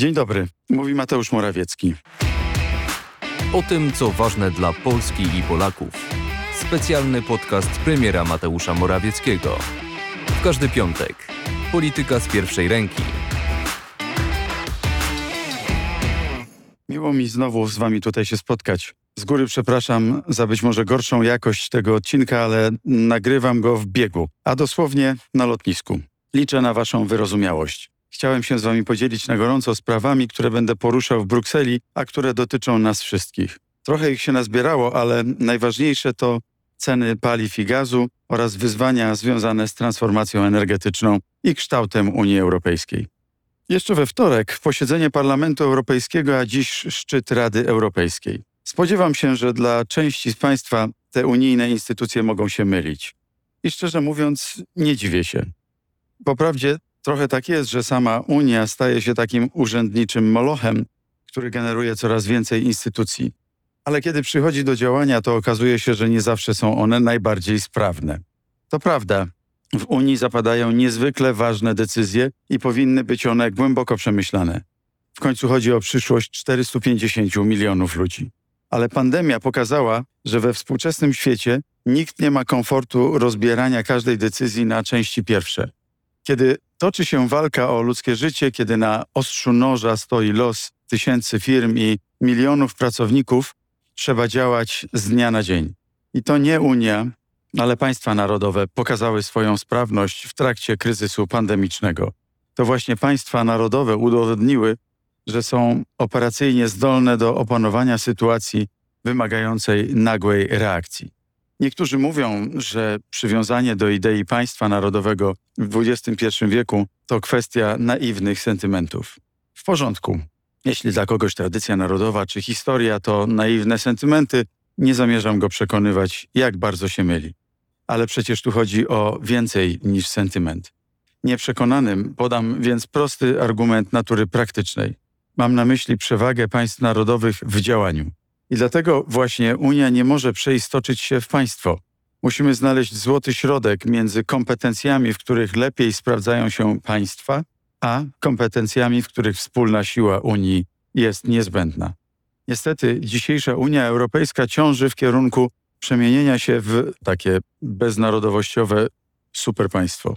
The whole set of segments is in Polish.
Dzień dobry, mówi Mateusz Morawiecki. O tym, co ważne dla Polski i Polaków. Specjalny podcast premiera Mateusza Morawieckiego. W każdy piątek. Polityka z pierwszej ręki. Miło mi znowu z wami tutaj się spotkać. Z góry przepraszam za być może gorszą jakość tego odcinka, ale nagrywam go w biegu, a dosłownie na lotnisku. Liczę na waszą wyrozumiałość. Chciałem się z wami podzielić na gorąco sprawami, które będę poruszał w Brukseli, a które dotyczą nas wszystkich. Trochę ich się nazbierało, ale najważniejsze to ceny paliw i gazu oraz wyzwania związane z transformacją energetyczną i kształtem Unii Europejskiej. Jeszcze we wtorek posiedzenie Parlamentu Europejskiego, a dziś szczyt Rady Europejskiej. Spodziewam się, że dla części z Państwa te unijne instytucje mogą się mylić. I szczerze mówiąc, nie dziwię się. Po prawdzie, trochę tak jest, że sama Unia staje się takim urzędniczym molochem, który generuje coraz więcej instytucji. Ale kiedy przychodzi do działania, to okazuje się, że nie zawsze są one najbardziej sprawne. To prawda, w Unii zapadają niezwykle ważne decyzje i powinny być one głęboko przemyślane. W końcu chodzi o przyszłość 450 milionów ludzi. Ale pandemia pokazała, że we współczesnym świecie nikt nie ma komfortu rozbierania każdej decyzji na części pierwsze. Kiedy toczy się walka o ludzkie życie, kiedy na ostrzu noża stoi los tysięcy firm i milionów pracowników, trzeba działać z dnia na dzień. I to nie Unia, ale państwa narodowe pokazały swoją sprawność w trakcie kryzysu pandemicznego. To właśnie państwa narodowe udowodniły, że są operacyjnie zdolne do opanowania sytuacji wymagającej nagłej reakcji. Niektórzy mówią, że przywiązanie do idei państwa narodowego w XXI wieku to kwestia naiwnych sentymentów. W porządku. Jeśli dla kogoś tradycja narodowa czy historia to naiwne sentymenty, nie zamierzam go przekonywać, jak bardzo się myli. Ale przecież tu chodzi o więcej niż sentyment. Nieprzekonanym podam więc prosty argument natury praktycznej. Mam na myśli przewagę państw narodowych w działaniu. I dlatego właśnie Unia nie może przeistoczyć się w państwo. Musimy znaleźć złoty środek między kompetencjami, w których lepiej sprawdzają się państwa, a kompetencjami, w których wspólna siła Unii jest niezbędna. Niestety, dzisiejsza Unia Europejska ciąży w kierunku przemienienia się w takie beznarodowościowe superpaństwo.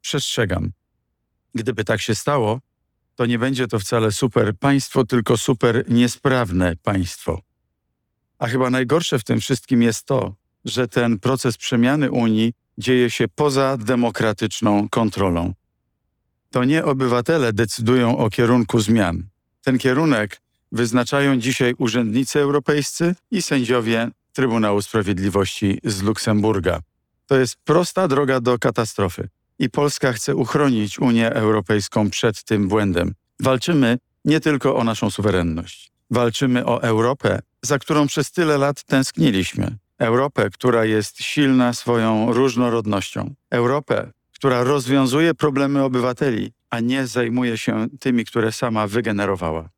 Przestrzegam. Gdyby tak się stało, to nie będzie to wcale super państwo, tylko super niesprawne państwo. A chyba najgorsze w tym wszystkim jest to, że ten proces przemiany Unii dzieje się poza demokratyczną kontrolą. To nie obywatele decydują o kierunku zmian. Ten kierunek wyznaczają dzisiaj urzędnicy europejscy i sędziowie Trybunału Sprawiedliwości z Luksemburga. To jest prosta droga do katastrofy i Polska chce uchronić Unię Europejską przed tym błędem. Walczymy nie tylko o naszą suwerenność. Walczymy o Europę, za którą przez tyle lat tęskniliśmy. Europę, która jest silna swoją różnorodnością. Europę, która rozwiązuje problemy obywateli, a nie zajmuje się tymi, które sama wygenerowała.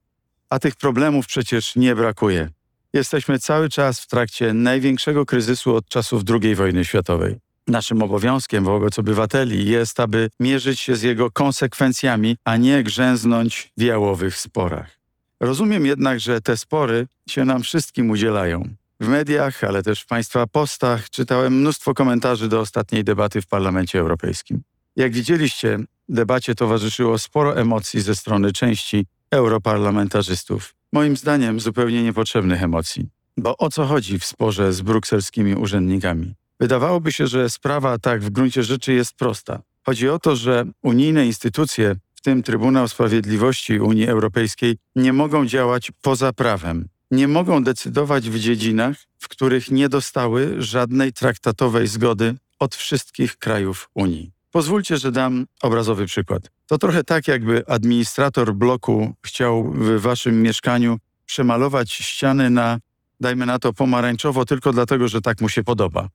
A tych problemów przecież nie brakuje. Jesteśmy cały czas w trakcie największego kryzysu od czasów II wojny światowej. Naszym obowiązkiem wobec obywateli jest, aby mierzyć się z jego konsekwencjami, a nie grzęznąć w jałowych sporach. Rozumiem jednak, że te spory się nam wszystkim udzielają. W mediach, ale też w Państwa postach czytałem mnóstwo komentarzy do ostatniej debaty w Parlamencie Europejskim. Jak widzieliście, debacie towarzyszyło sporo emocji ze strony części europarlamentarzystów. Moim zdaniem zupełnie niepotrzebnych emocji. Bo o co chodzi w sporze z brukselskimi urzędnikami? Wydawałoby się, że sprawa tak w gruncie rzeczy jest prosta. Chodzi o to, że unijne instytucje, w tym Trybunał Sprawiedliwości Unii Europejskiej, nie mogą działać poza prawem. Nie mogą decydować w dziedzinach, w których nie dostały żadnej traktatowej zgody od wszystkich krajów Unii. Pozwólcie, że dam obrazowy przykład. To trochę tak, jakby administrator bloku chciał w waszym mieszkaniu przemalować ściany na, dajmy na to, pomarańczowo, tylko dlatego, że tak mu się podoba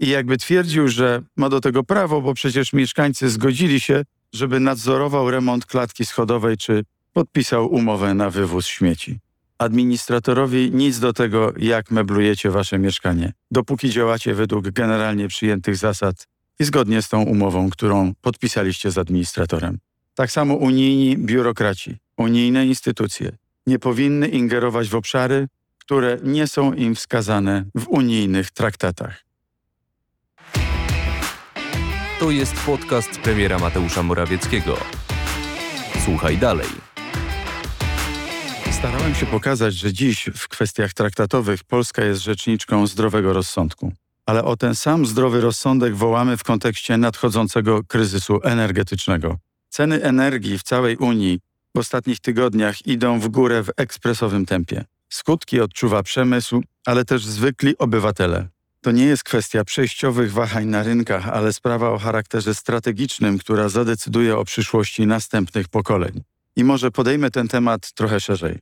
i jakby twierdził, że ma do tego prawo, bo przecież mieszkańcy zgodzili się, żeby nadzorował remont klatki schodowej czy podpisał umowę na wywóz śmieci. Administratorowi nic do tego, jak meblujecie wasze mieszkanie, dopóki działacie według generalnie przyjętych zasad i zgodnie z tą umową, którą podpisaliście z administratorem. Tak samo unijni biurokraci. unijne instytucje nie powinny ingerować w obszary, które nie są im wskazane w unijnych traktatach. To jest podcast premiera Mateusza Morawieckiego. Słuchaj dalej. Starałem się pokazać, że dziś w kwestiach traktatowych Polska jest rzeczniczką zdrowego rozsądku. Ale o ten sam zdrowy rozsądek wołamy w kontekście nadchodzącego kryzysu energetycznego. Ceny energii w całej Unii w ostatnich tygodniach idą w górę w ekspresowym tempie. Skutki odczuwa przemysł, ale też zwykli obywatele. To nie jest kwestia przejściowych wahań na rynkach, ale sprawa o charakterze strategicznym, która zadecyduje o przyszłości następnych pokoleń. I może podejmę ten temat trochę szerzej.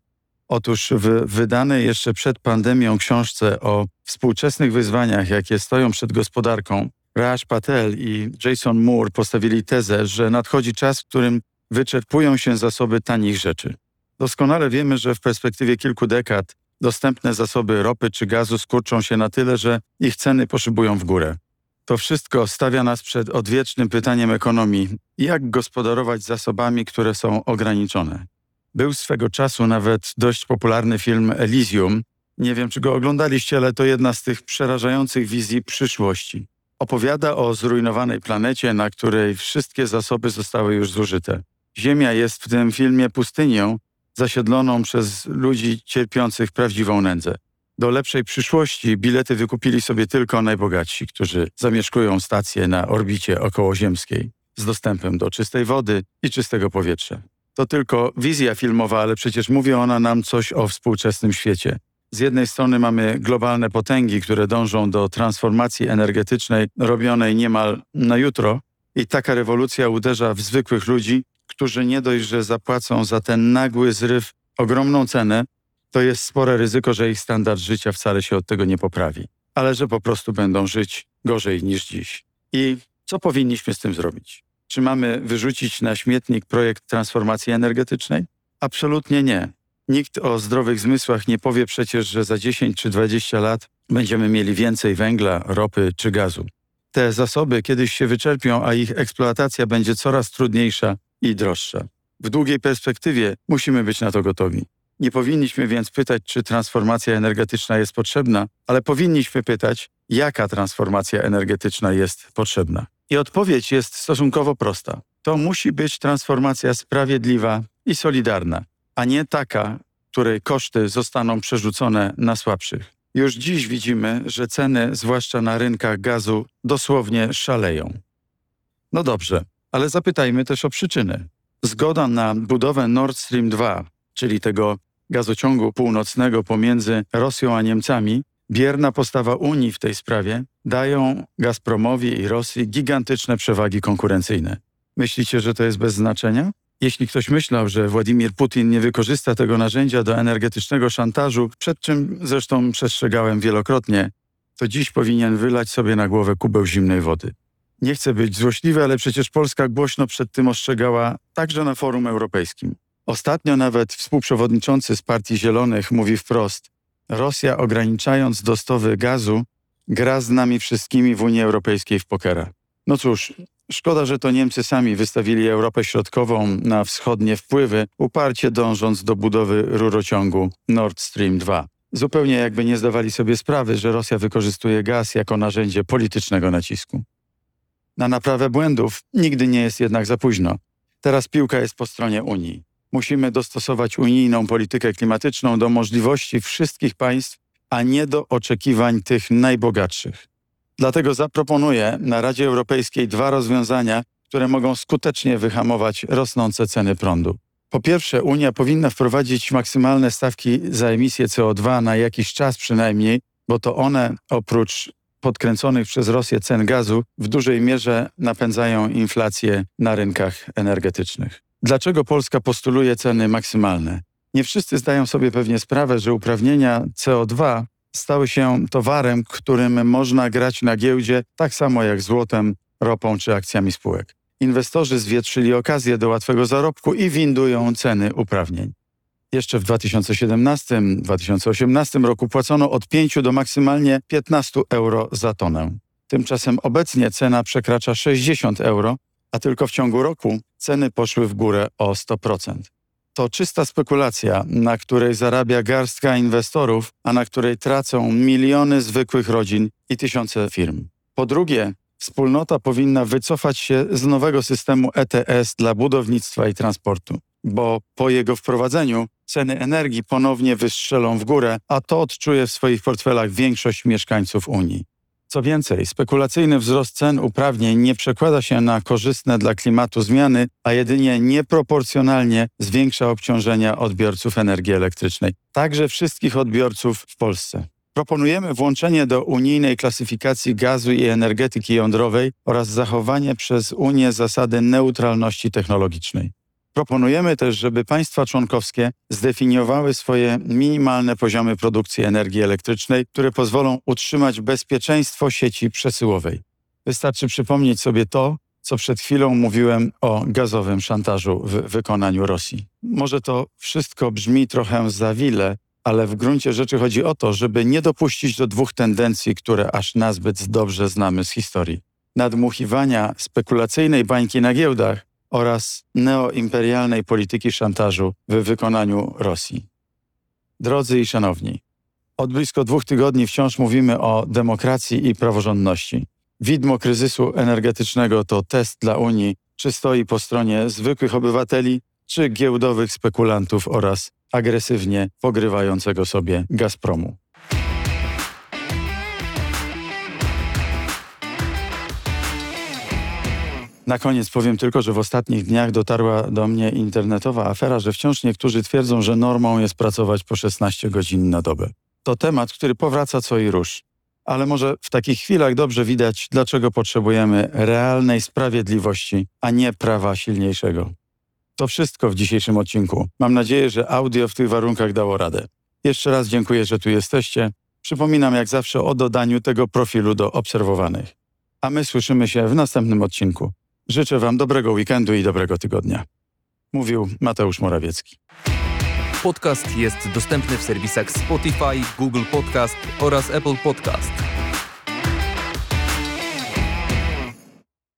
Otóż w wydanej jeszcze przed pandemią książce o współczesnych wyzwaniach, jakie stoją przed gospodarką, Raj Patel i Jason Moore postawili tezę, że nadchodzi czas, w którym wyczerpują się zasoby tanich rzeczy. Doskonale wiemy, że w perspektywie kilku dekad dostępne zasoby ropy czy gazu skurczą się na tyle, że ich ceny poszybują w górę. To wszystko stawia nas przed odwiecznym pytaniem ekonomii, jak gospodarować zasobami, które są ograniczone. Był swego czasu nawet dość popularny film Elysium. Nie wiem, czy go oglądaliście, ale to jedna z tych przerażających wizji przyszłości. Opowiada o zrujnowanej planecie, na której wszystkie zasoby zostały już zużyte. Ziemia jest w tym filmie pustynią, zasiedloną przez ludzi cierpiących prawdziwą nędzę. Do lepszej przyszłości bilety wykupili sobie tylko najbogatsi, którzy zamieszkują stacje na orbicie okołoziemskiej z dostępem do czystej wody i czystego powietrza. To tylko wizja filmowa, ale przecież mówi ona nam coś o współczesnym świecie. Z jednej strony mamy globalne potęgi, które dążą do transformacji energetycznej robionej niemal na jutro, i taka rewolucja uderza w zwykłych ludzi, którzy nie dość, że zapłacą za ten nagły zryw ogromną cenę, to jest spore ryzyko, że ich standard życia wcale się od tego nie poprawi, ale że po prostu będą żyć gorzej niż dziś. I co powinniśmy z tym zrobić? Czy mamy wyrzucić na śmietnik projekt transformacji energetycznej? Absolutnie nie. Nikt o zdrowych zmysłach nie powie przecież, że za 10 czy 20 lat będziemy mieli więcej węgla, ropy czy gazu. Te zasoby kiedyś się wyczerpią, a ich eksploatacja będzie coraz trudniejsza i droższa. W długiej perspektywie musimy być na to gotowi. Nie powinniśmy więc pytać, czy transformacja energetyczna jest potrzebna, ale powinniśmy pytać, jaka transformacja energetyczna jest potrzebna. I odpowiedź jest stosunkowo prosta. To musi być transformacja sprawiedliwa i solidarna, a nie taka, której koszty zostaną przerzucone na słabszych. Już dziś widzimy, że ceny, zwłaszcza na rynkach gazu, dosłownie szaleją. No dobrze, ale zapytajmy też o przyczyny. Zgoda na budowę Nord Stream 2, czyli tego gazociągu północnego pomiędzy Rosją a Niemcami, bierna postawa Unii w tej sprawie dają Gazpromowi i Rosji gigantyczne przewagi konkurencyjne. Myślicie, że to jest bez znaczenia? Jeśli ktoś myślał, że Władimir Putin nie wykorzysta tego narzędzia do energetycznego szantażu, przed czym zresztą przestrzegałem wielokrotnie, to dziś powinien wylać sobie na głowę kubeł zimnej wody. Nie chcę być złośliwy, ale przecież Polska głośno przed tym ostrzegała także na forum europejskim. Ostatnio nawet współprzewodniczący z Partii Zielonych mówi wprost: Rosja, ograniczając dostawy gazu, gra z nami wszystkimi w Unii Europejskiej w pokera. No cóż, szkoda, że to Niemcy sami wystawili Europę Środkową na wschodnie wpływy, uparcie dążąc do budowy rurociągu Nord Stream 2. Zupełnie jakby nie zdawali sobie sprawy, że Rosja wykorzystuje gaz jako narzędzie politycznego nacisku. Na naprawę błędów nigdy nie jest jednak za późno. Teraz piłka jest po stronie Unii. Musimy dostosować unijną politykę klimatyczną do możliwości wszystkich państw, a nie do oczekiwań tych najbogatszych. Dlatego zaproponuję na Radzie Europejskiej dwa rozwiązania, które mogą skutecznie wyhamować rosnące ceny prądu. Po pierwsze, Unia powinna wprowadzić maksymalne stawki za emisję CO2 na jakiś czas przynajmniej, bo to one oprócz podkręconych przez Rosję cen gazu w dużej mierze napędzają inflację na rynkach energetycznych. Dlaczego Polska postuluje ceny maksymalne? Nie wszyscy zdają sobie pewnie sprawę, że uprawnienia CO2 stały się towarem, którym można grać na giełdzie tak samo jak złotem, ropą czy akcjami spółek. Inwestorzy zwietrzyli okazję do łatwego zarobku i windują ceny uprawnień. Jeszcze w 2017-2018 roku płacono od 5 do maksymalnie 15 euro za tonę. Tymczasem obecnie cena przekracza 60 euro, a tylko w ciągu roku ceny poszły w górę o 100%. to czysta spekulacja, na której zarabia garstka inwestorów, a na której tracą miliony zwykłych rodzin i tysiące firm. Po drugie, wspólnota powinna wycofać się z nowego systemu ETS dla budownictwa i transportu, bo po jego wprowadzeniu ceny energii ponownie wystrzelą w górę, a to odczuje w swoich portfelach większość mieszkańców Unii. Co więcej, spekulacyjny wzrost cen uprawnień nie przekłada się na korzystne dla klimatu zmiany, a jedynie nieproporcjonalnie zwiększa obciążenia odbiorców energii elektrycznej, także wszystkich odbiorców w Polsce. Proponujemy włączenie do unijnej klasyfikacji gazu i energetyki jądrowej oraz zachowanie przez Unię zasady neutralności technologicznej. Proponujemy też, żeby państwa członkowskie zdefiniowały swoje minimalne poziomy produkcji energii elektrycznej, które pozwolą utrzymać bezpieczeństwo sieci przesyłowej. Wystarczy przypomnieć sobie to, co przed chwilą mówiłem o gazowym szantażu w wykonaniu Rosji. Może to wszystko brzmi trochę zawile, ale w gruncie rzeczy chodzi o to, żeby nie dopuścić do dwóch tendencji, które aż nazbyt dobrze znamy z historii. Nadmuchiwania spekulacyjnej bańki na giełdach oraz neoimperialnej polityki szantażu w wykonaniu Rosji. Drodzy i szanowni, od blisko dwóch tygodni wciąż mówimy o demokracji i praworządności. Widmo kryzysu energetycznego to test dla Unii, czy stoi po stronie zwykłych obywateli, czy giełdowych spekulantów oraz agresywnie pogrywającego sobie Gazpromu. Na koniec powiem tylko, że w ostatnich dniach dotarła do mnie internetowa afera, że wciąż niektórzy twierdzą, że normą jest pracować po 16 godzin na dobę. To temat, który powraca co i rusz. Ale może w takich chwilach dobrze widać, dlaczego potrzebujemy realnej sprawiedliwości, a nie prawa silniejszego. To wszystko w dzisiejszym odcinku. Mam nadzieję, że audio w tych warunkach dało radę. Jeszcze raz dziękuję, że tu jesteście. Przypominam jak zawsze o dodaniu tego profilu do obserwowanych. A my słyszymy się w następnym odcinku. Życzę Wam dobrego weekendu i dobrego tygodnia. Mówił Mateusz Morawiecki. Podcast jest dostępny w serwisach Spotify, Google Podcast oraz Apple Podcast.